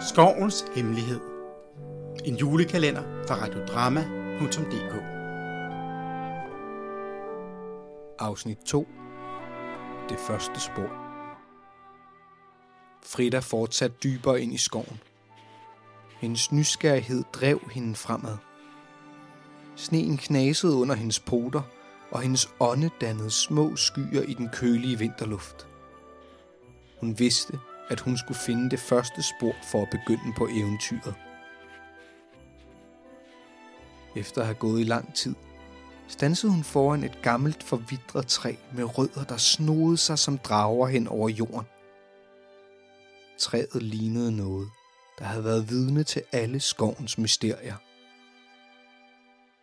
Skovens Hemmelighed En julekalender fra radiodrama.dk Afsnit 2 Det første spor Frida fortsatte dybere ind i skoven. Hendes nysgerrighed drev hende fremad. Sneen knasede under hendes poter, og hendes ånde dannede små skyer i den kølige vinterluft. Hun vidste, at hun skulle finde det første spor for at begynde på eventyret. Efter at have gået i lang tid, stansede hun foran et gammelt forvidret træ med rødder, der snodede sig som drager hen over jorden. Træet lignede noget, der havde været vidne til alle skovens mysterier.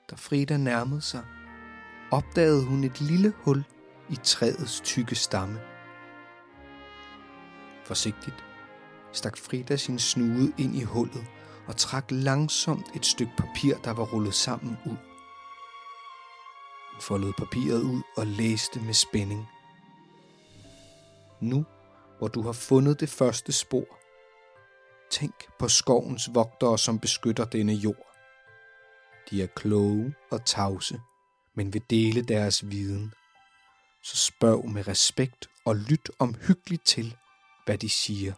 Da Frida nærmede sig, opdagede hun et lille hul i træets tykke stamme. Forsigtigt stak Frida sin snude ind i hullet og trak langsomt et stykke papir, der var rullet sammen ud. Hun foldede papiret ud og læste med spænding. Nu, hvor du har fundet det første spor, tænk på skovens vogtere, som beskytter denne jord. De er kloge og tavse, men vil dele deres viden. Så spørg med respekt og lyt omhyggeligt til, hvad de siger.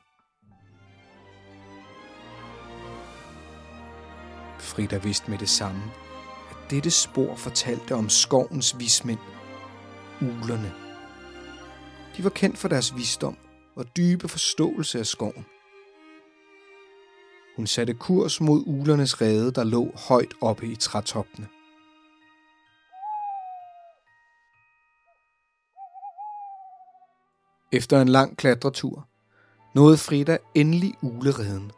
Frida vidste med det samme, at dette spor fortalte om skovens vismænd, ulerne. De var kendt for deres visdom og dybe forståelse af skoven. Hun satte kurs mod ulernes rede, der lå højt oppe i trætoppene. Efter en lang klatretur nåede Frida endelig ulereden.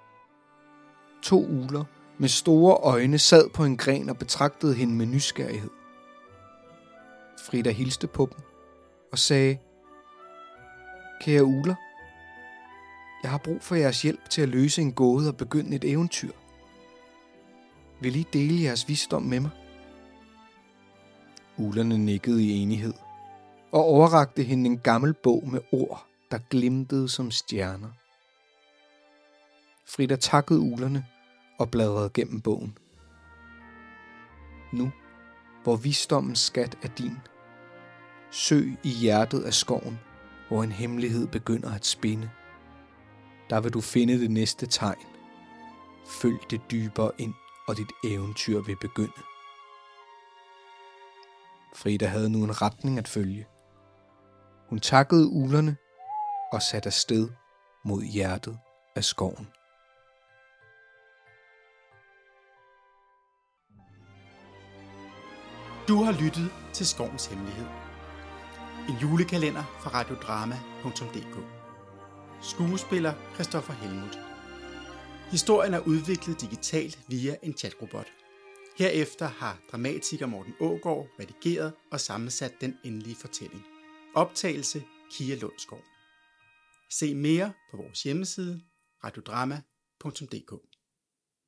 To uler med store øjne sad på en gren og betragtede hende med nysgerrighed. Frida hilste på dem og sagde, Kære uler, jeg har brug for jeres hjælp til at løse en gåde og begynde et eventyr. Vil I dele jeres visdom med mig? Ulerne nikkede i enighed og overrakte hende en gammel bog med ord, der glimtede som stjerner. Frida takkede ulerne og bladrede gennem bogen. Nu, hvor visdommens skat er din, søg i hjertet af skoven, hvor en hemmelighed begynder at spinde. Der vil du finde det næste tegn. Følg det dybere ind, og dit eventyr vil begynde. Frida havde nu en retning at følge. Hun takkede ulerne og satte afsted mod hjertet af skoven. Du har lyttet til Skovens Hemmelighed. En julekalender fra radiodrama.dk Skuespiller Christoffer Helmut Historien er udviklet digitalt via en chatrobot. Herefter har dramatiker Morten Ågård redigeret og sammensat den endelige fortælling. Optagelse Kia Lundsgaard. Se mere på vores hjemmeside radiodrama.dk